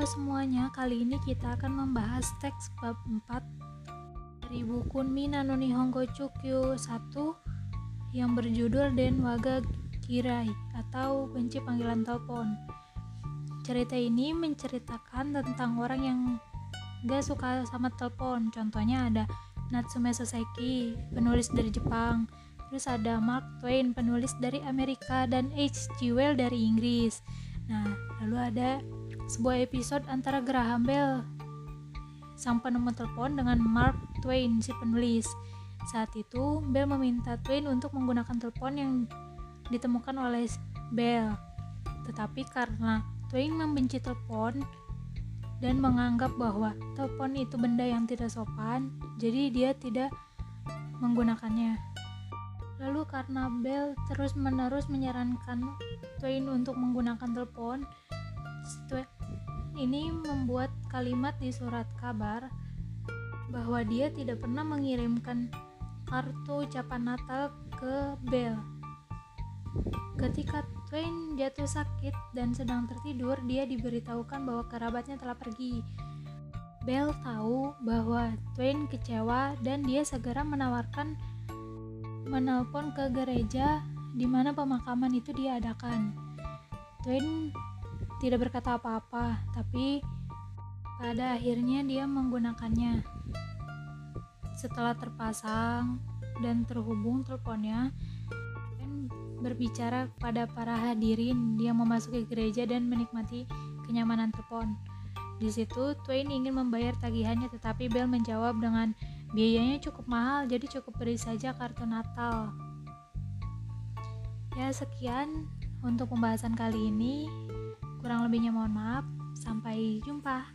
Halo semuanya, kali ini kita akan membahas teks bab 4 dari buku Mina no Nihongo Chukyu 1 yang berjudul Den Waga Kirai atau Benci Panggilan Telepon. Cerita ini menceritakan tentang orang yang gak suka sama telepon. Contohnya ada Natsume Soseki, penulis dari Jepang. Terus ada Mark Twain, penulis dari Amerika dan H.G. Wells dari Inggris. Nah, lalu ada sebuah episode antara Graham Bell, sang penemu telepon dengan Mark Twain, si penulis. Saat itu, Bell meminta Twain untuk menggunakan telepon yang ditemukan oleh Bell. Tetapi karena Twain membenci telepon dan menganggap bahwa telepon itu benda yang tidak sopan, jadi dia tidak menggunakannya. Lalu karena Bell terus-menerus menyarankan Twain untuk menggunakan telepon, ini membuat kalimat di surat kabar bahwa dia tidak pernah mengirimkan kartu ucapan Natal ke Bell. Ketika Twain jatuh sakit dan sedang tertidur, dia diberitahukan bahwa kerabatnya telah pergi. Bell tahu bahwa Twain kecewa dan dia segera menawarkan menelpon ke gereja di mana pemakaman itu diadakan. Twain tidak berkata apa-apa, tapi pada akhirnya dia menggunakannya. Setelah terpasang dan terhubung teleponnya, Ben berbicara kepada para hadirin yang memasuki gereja dan menikmati kenyamanan telepon. Di situ, Twain ingin membayar tagihannya, tetapi Bell menjawab dengan biayanya cukup mahal, jadi cukup beri saja kartu Natal. Ya, sekian untuk pembahasan kali ini. Kurang lebihnya mohon maaf. Sampai jumpa.